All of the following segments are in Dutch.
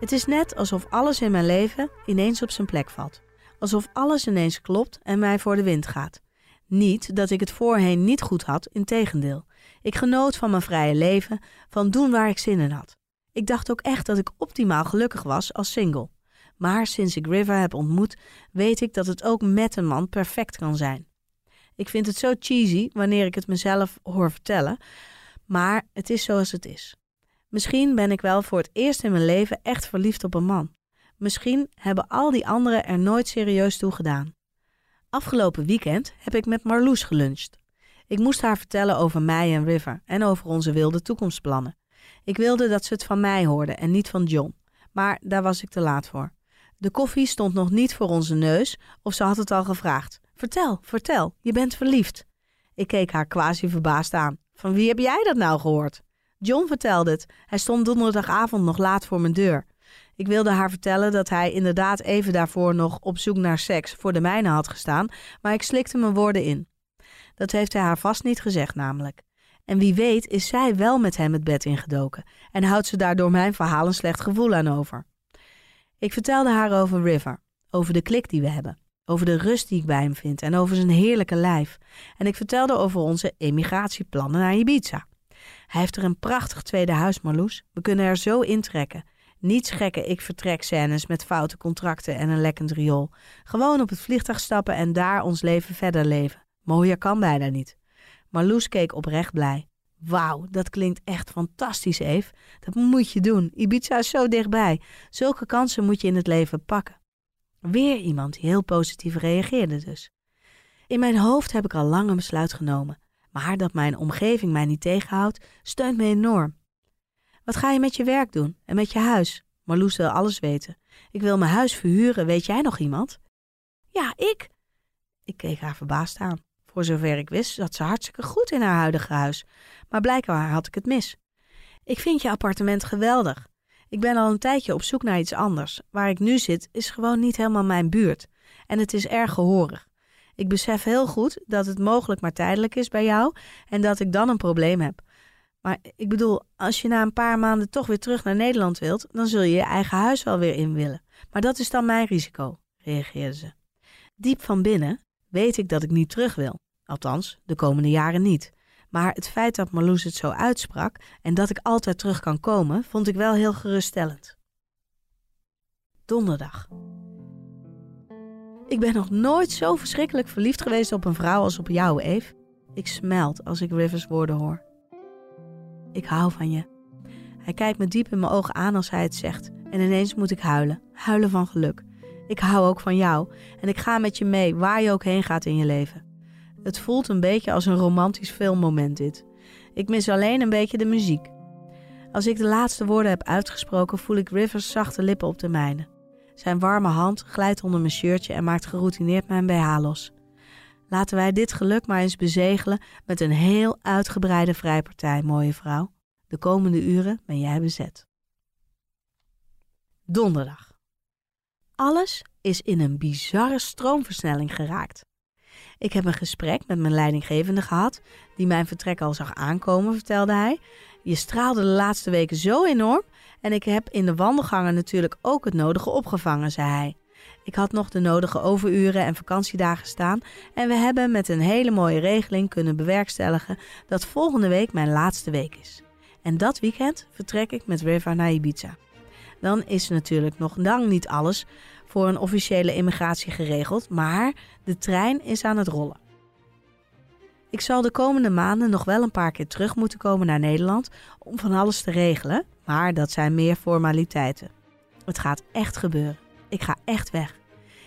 Het is net alsof alles in mijn leven ineens op zijn plek valt. Alsof alles ineens klopt en mij voor de wind gaat. Niet dat ik het voorheen niet goed had, integendeel. Ik genoot van mijn vrije leven, van doen waar ik zin in had. Ik dacht ook echt dat ik optimaal gelukkig was als single. Maar sinds ik River heb ontmoet, weet ik dat het ook met een man perfect kan zijn. Ik vind het zo cheesy wanneer ik het mezelf hoor vertellen, maar het is zoals het is. Misschien ben ik wel voor het eerst in mijn leven echt verliefd op een man. Misschien hebben al die anderen er nooit serieus toe gedaan. Afgelopen weekend heb ik met Marloes geluncht. Ik moest haar vertellen over mij en River en over onze wilde toekomstplannen. Ik wilde dat ze het van mij hoorde en niet van John, maar daar was ik te laat voor. De koffie stond nog niet voor onze neus of ze had het al gevraagd. Vertel, vertel, je bent verliefd. Ik keek haar quasi verbaasd aan. Van wie heb jij dat nou gehoord? John vertelde het. Hij stond donderdagavond nog laat voor mijn deur. Ik wilde haar vertellen dat hij inderdaad even daarvoor nog op zoek naar seks voor de mijne had gestaan, maar ik slikte mijn woorden in. Dat heeft hij haar vast niet gezegd, namelijk. En wie weet is zij wel met hem het bed ingedoken en houdt ze daardoor mijn verhaal een slecht gevoel aan over. Ik vertelde haar over River, over de klik die we hebben, over de rust die ik bij hem vind en over zijn heerlijke lijf. En ik vertelde over onze emigratieplannen naar Ibiza. Hij heeft er een prachtig tweede huis, Marloes. We kunnen er zo intrekken. Niets gekke ik vertrek scènes met foute contracten en een lekkend riool. Gewoon op het vliegtuig stappen en daar ons leven verder leven. Mooier kan bijna niet. Marloes keek oprecht blij. Wauw, dat klinkt echt fantastisch, Eve. Dat moet je doen. Ibiza is zo dichtbij. Zulke kansen moet je in het leven pakken. Weer iemand die heel positief reageerde dus. In mijn hoofd heb ik al lang een besluit genomen. Maar dat mijn omgeving mij niet tegenhoudt, steunt me enorm. Wat ga je met je werk doen en met je huis? Marloes wil alles weten. Ik wil mijn huis verhuren, weet jij nog iemand? Ja, ik. Ik keek haar verbaasd aan. Voor zover ik wist, zat ze hartstikke goed in haar huidige huis. Maar blijkbaar had ik het mis. Ik vind je appartement geweldig. Ik ben al een tijdje op zoek naar iets anders. Waar ik nu zit is gewoon niet helemaal mijn buurt. En het is erg gehoorig. Ik besef heel goed dat het mogelijk maar tijdelijk is bij jou en dat ik dan een probleem heb. Maar ik bedoel, als je na een paar maanden toch weer terug naar Nederland wilt, dan zul je je eigen huis wel weer in willen. Maar dat is dan mijn risico, reageerde ze. Diep van binnen weet ik dat ik niet terug wil. Althans, de komende jaren niet. Maar het feit dat Marloes het zo uitsprak en dat ik altijd terug kan komen, vond ik wel heel geruststellend. Donderdag. Ik ben nog nooit zo verschrikkelijk verliefd geweest op een vrouw als op jou, Eve. Ik smelt als ik Rivers woorden hoor. Ik hou van je. Hij kijkt me diep in mijn ogen aan als hij het zegt. En ineens moet ik huilen. Huilen van geluk. Ik hou ook van jou. En ik ga met je mee, waar je ook heen gaat in je leven. Het voelt een beetje als een romantisch filmmoment dit. Ik mis alleen een beetje de muziek. Als ik de laatste woorden heb uitgesproken, voel ik Rivers zachte lippen op de mijne. Zijn warme hand glijdt onder mijn shirtje en maakt geroutineerd mijn BH los. Laten wij dit geluk maar eens bezegelen met een heel uitgebreide vrijpartij, mooie vrouw. De komende uren ben jij bezet. Donderdag. Alles is in een bizarre stroomversnelling geraakt. Ik heb een gesprek met mijn leidinggevende gehad, die mijn vertrek al zag aankomen, vertelde hij. Je straalde de laatste weken zo enorm en ik heb in de wandelgangen natuurlijk ook het nodige opgevangen, zei hij. Ik had nog de nodige overuren en vakantiedagen staan en we hebben met een hele mooie regeling kunnen bewerkstelligen dat volgende week mijn laatste week is. En dat weekend vertrek ik met River naar Ibiza. dan is natuurlijk nog lang niet alles voor een officiële immigratie geregeld, maar de trein is aan het rollen. Ik zal de komende maanden nog wel een paar keer terug moeten komen naar Nederland om van alles te regelen, maar dat zijn meer formaliteiten. Het gaat echt gebeuren. Ik ga echt weg.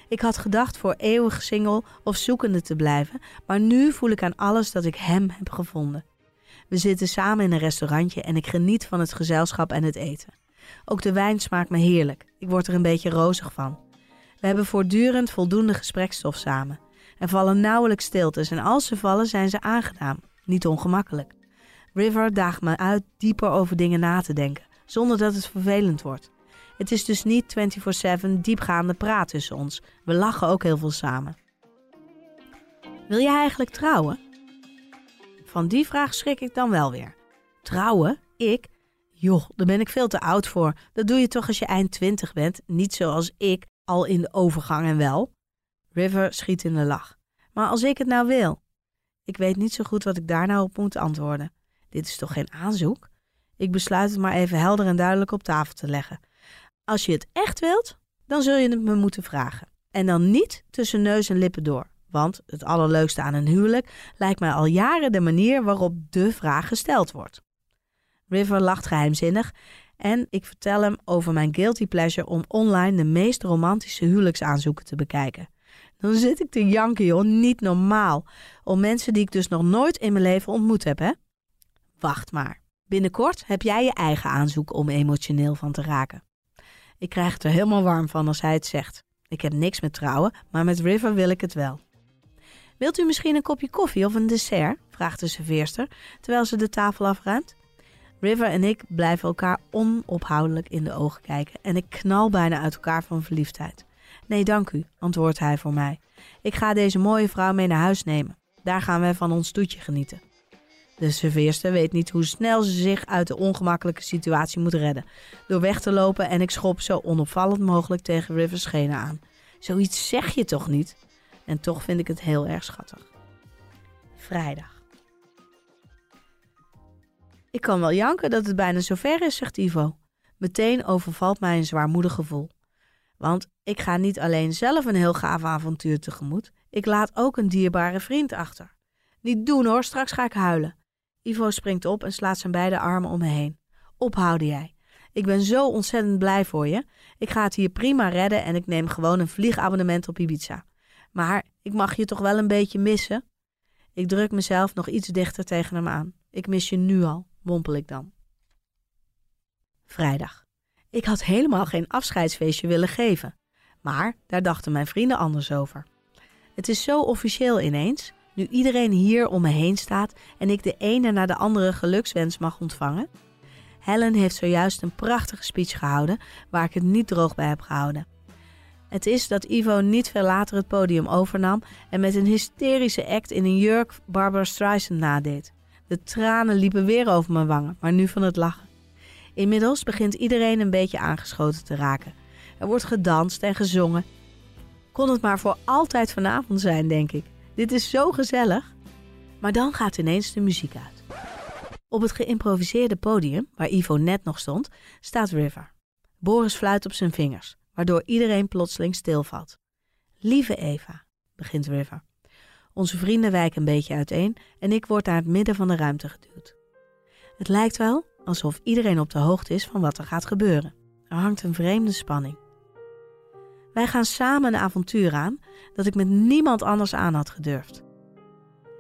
Ik had gedacht voor eeuwig single of zoekende te blijven, maar nu voel ik aan alles dat ik hem heb gevonden. We zitten samen in een restaurantje en ik geniet van het gezelschap en het eten. Ook de wijn smaakt me heerlijk. Ik word er een beetje rozig van. We hebben voortdurend voldoende gesprekstof samen. Er vallen nauwelijks stiltes en als ze vallen zijn ze aangenaam, niet ongemakkelijk. River daagt me uit dieper over dingen na te denken, zonder dat het vervelend wordt. Het is dus niet 24/7 diepgaande praat tussen ons. We lachen ook heel veel samen. Wil jij eigenlijk trouwen? Van die vraag schrik ik dan wel weer. Trouwen? Ik? Joh, daar ben ik veel te oud voor. Dat doe je toch als je eind 20 bent, niet zoals ik, al in de overgang en wel. River schiet in de lach. Maar als ik het nou wil? Ik weet niet zo goed wat ik daar nou op moet antwoorden. Dit is toch geen aanzoek? Ik besluit het maar even helder en duidelijk op tafel te leggen. Als je het echt wilt, dan zul je het me moeten vragen. En dan niet tussen neus en lippen door. Want het allerleukste aan een huwelijk lijkt mij al jaren de manier waarop de vraag gesteld wordt. River lacht geheimzinnig en ik vertel hem over mijn guilty pleasure om online de meest romantische huwelijksaanzoeken te bekijken. Dan zit ik te janken, joh, niet normaal. Om mensen die ik dus nog nooit in mijn leven ontmoet heb, hè? Wacht maar. Binnenkort heb jij je eigen aanzoek om emotioneel van te raken. Ik krijg het er helemaal warm van als hij het zegt. Ik heb niks met trouwen, maar met River wil ik het wel. Wilt u misschien een kopje koffie of een dessert? vraagt de serveerster terwijl ze de tafel afruimt. River en ik blijven elkaar onophoudelijk in de ogen kijken en ik knal bijna uit elkaar van verliefdheid. Nee, dank u, antwoordt hij voor mij. Ik ga deze mooie vrouw mee naar huis nemen. Daar gaan we van ons toetje genieten. De serveerster weet niet hoe snel ze zich uit de ongemakkelijke situatie moet redden. Door weg te lopen en ik schop zo onopvallend mogelijk tegen River's schenen aan. Zoiets zeg je toch niet? En toch vind ik het heel erg schattig. Vrijdag. Ik kan wel janken dat het bijna zover is, zegt Ivo. Meteen overvalt mij een zwaarmoedig gevoel. Want ik ga niet alleen zelf een heel gaaf avontuur tegemoet, ik laat ook een dierbare vriend achter. Niet doen hoor, straks ga ik huilen. Ivo springt op en slaat zijn beide armen om me heen. Ophouden jij. Ik ben zo ontzettend blij voor je. Ik ga het hier prima redden en ik neem gewoon een vliegabonnement op Ibiza. Maar ik mag je toch wel een beetje missen? Ik druk mezelf nog iets dichter tegen hem aan. Ik mis je nu al, mompel ik dan. Vrijdag. Ik had helemaal geen afscheidsfeestje willen geven. Maar daar dachten mijn vrienden anders over. Het is zo officieel ineens, nu iedereen hier om me heen staat en ik de ene na de andere gelukswens mag ontvangen. Helen heeft zojuist een prachtige speech gehouden waar ik het niet droog bij heb gehouden. Het is dat Ivo niet veel later het podium overnam en met een hysterische act in een jurk Barbara Streisand nadeed. De tranen liepen weer over mijn wangen, maar nu van het lachen. Inmiddels begint iedereen een beetje aangeschoten te raken. Er wordt gedanst en gezongen. Kon het maar voor altijd vanavond zijn, denk ik. Dit is zo gezellig. Maar dan gaat ineens de muziek uit. Op het geïmproviseerde podium, waar Ivo net nog stond, staat River. Boris fluit op zijn vingers, waardoor iedereen plotseling stilvalt. Lieve Eva, begint River. Onze vrienden wijken een beetje uiteen en ik word naar het midden van de ruimte geduwd. Het lijkt wel alsof iedereen op de hoogte is van wat er gaat gebeuren. Er hangt een vreemde spanning. Wij gaan samen een avontuur aan dat ik met niemand anders aan had gedurfd.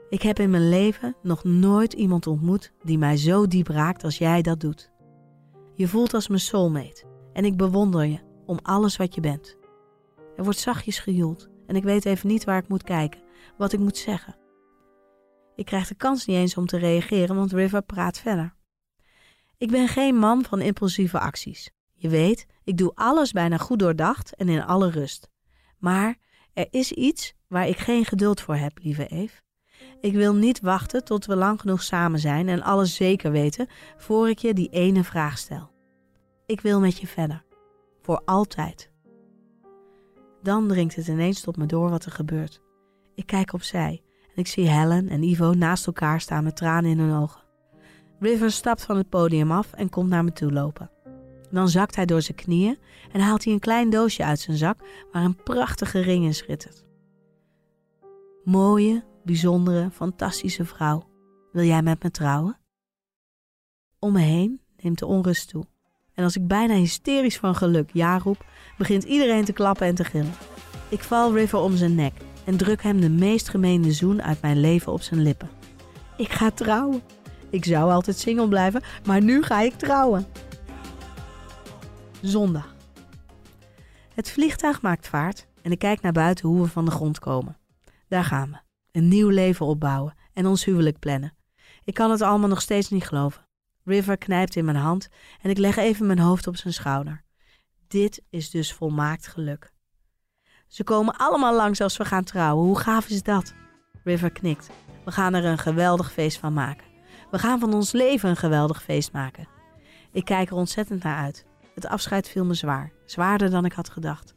Ik heb in mijn leven nog nooit iemand ontmoet die mij zo diep raakt als jij dat doet. Je voelt als mijn soulmate en ik bewonder je om alles wat je bent. Er wordt zachtjes gejoeld en ik weet even niet waar ik moet kijken, wat ik moet zeggen. Ik krijg de kans niet eens om te reageren, want River praat verder. Ik ben geen man van impulsieve acties. Je weet, ik doe alles bijna goed doordacht en in alle rust. Maar er is iets waar ik geen geduld voor heb, lieve Eve. Ik wil niet wachten tot we lang genoeg samen zijn en alles zeker weten voor ik je die ene vraag stel. Ik wil met je verder. Voor altijd. Dan dringt het ineens tot me door wat er gebeurt. Ik kijk opzij en ik zie Helen en Ivo naast elkaar staan met tranen in hun ogen. River stapt van het podium af en komt naar me toe lopen. Dan zakt hij door zijn knieën en haalt hij een klein doosje uit zijn zak waar een prachtige ring in schittert. Mooie, bijzondere, fantastische vrouw, wil jij met me trouwen? Om me heen neemt de onrust toe. En als ik bijna hysterisch van geluk ja roep, begint iedereen te klappen en te gillen. Ik val River om zijn nek en druk hem de meest gemeende zoen uit mijn leven op zijn lippen. Ik ga trouwen. Ik zou altijd single blijven, maar nu ga ik trouwen. Zondag. Het vliegtuig maakt vaart en ik kijk naar buiten hoe we van de grond komen. Daar gaan we. Een nieuw leven opbouwen en ons huwelijk plannen. Ik kan het allemaal nog steeds niet geloven. River knijpt in mijn hand en ik leg even mijn hoofd op zijn schouder. Dit is dus volmaakt geluk. Ze komen allemaal langs als we gaan trouwen. Hoe gaaf is dat? River knikt. We gaan er een geweldig feest van maken. We gaan van ons leven een geweldig feest maken. Ik kijk er ontzettend naar uit. Het afscheid viel me zwaar, zwaarder dan ik had gedacht.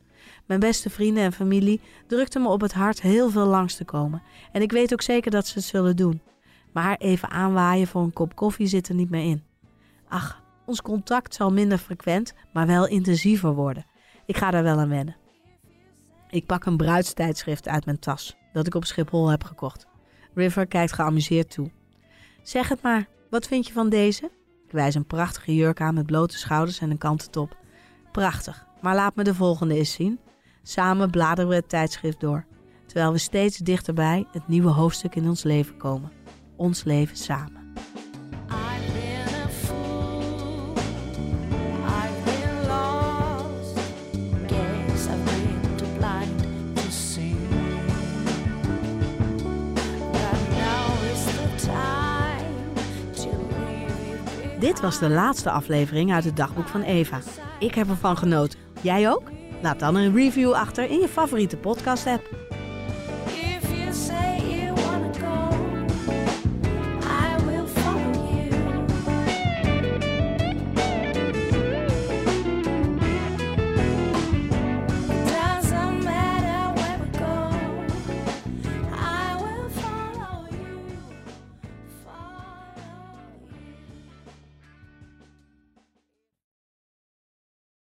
Mijn beste vrienden en familie drukten me op het hart heel veel langs te komen. En ik weet ook zeker dat ze het zullen doen. Maar even aanwaaien voor een kop koffie zit er niet meer in. Ach, ons contact zal minder frequent, maar wel intensiever worden. Ik ga daar wel aan wennen. Ik pak een bruidstijdschrift uit mijn tas, dat ik op Schiphol heb gekocht. River kijkt geamuseerd toe. Zeg het maar, wat vind je van deze? Ik wijs een prachtige jurk aan met blote schouders en een kanten top. Prachtig, maar laat me de volgende eens zien. Samen bladeren we het tijdschrift door, terwijl we steeds dichterbij het nieuwe hoofdstuk in ons leven komen. Ons leven samen. Dit was de laatste aflevering uit het dagboek van Eva. Ik heb ervan genoten. Jij ook? Laat dan een review achter in je favoriete podcast-app.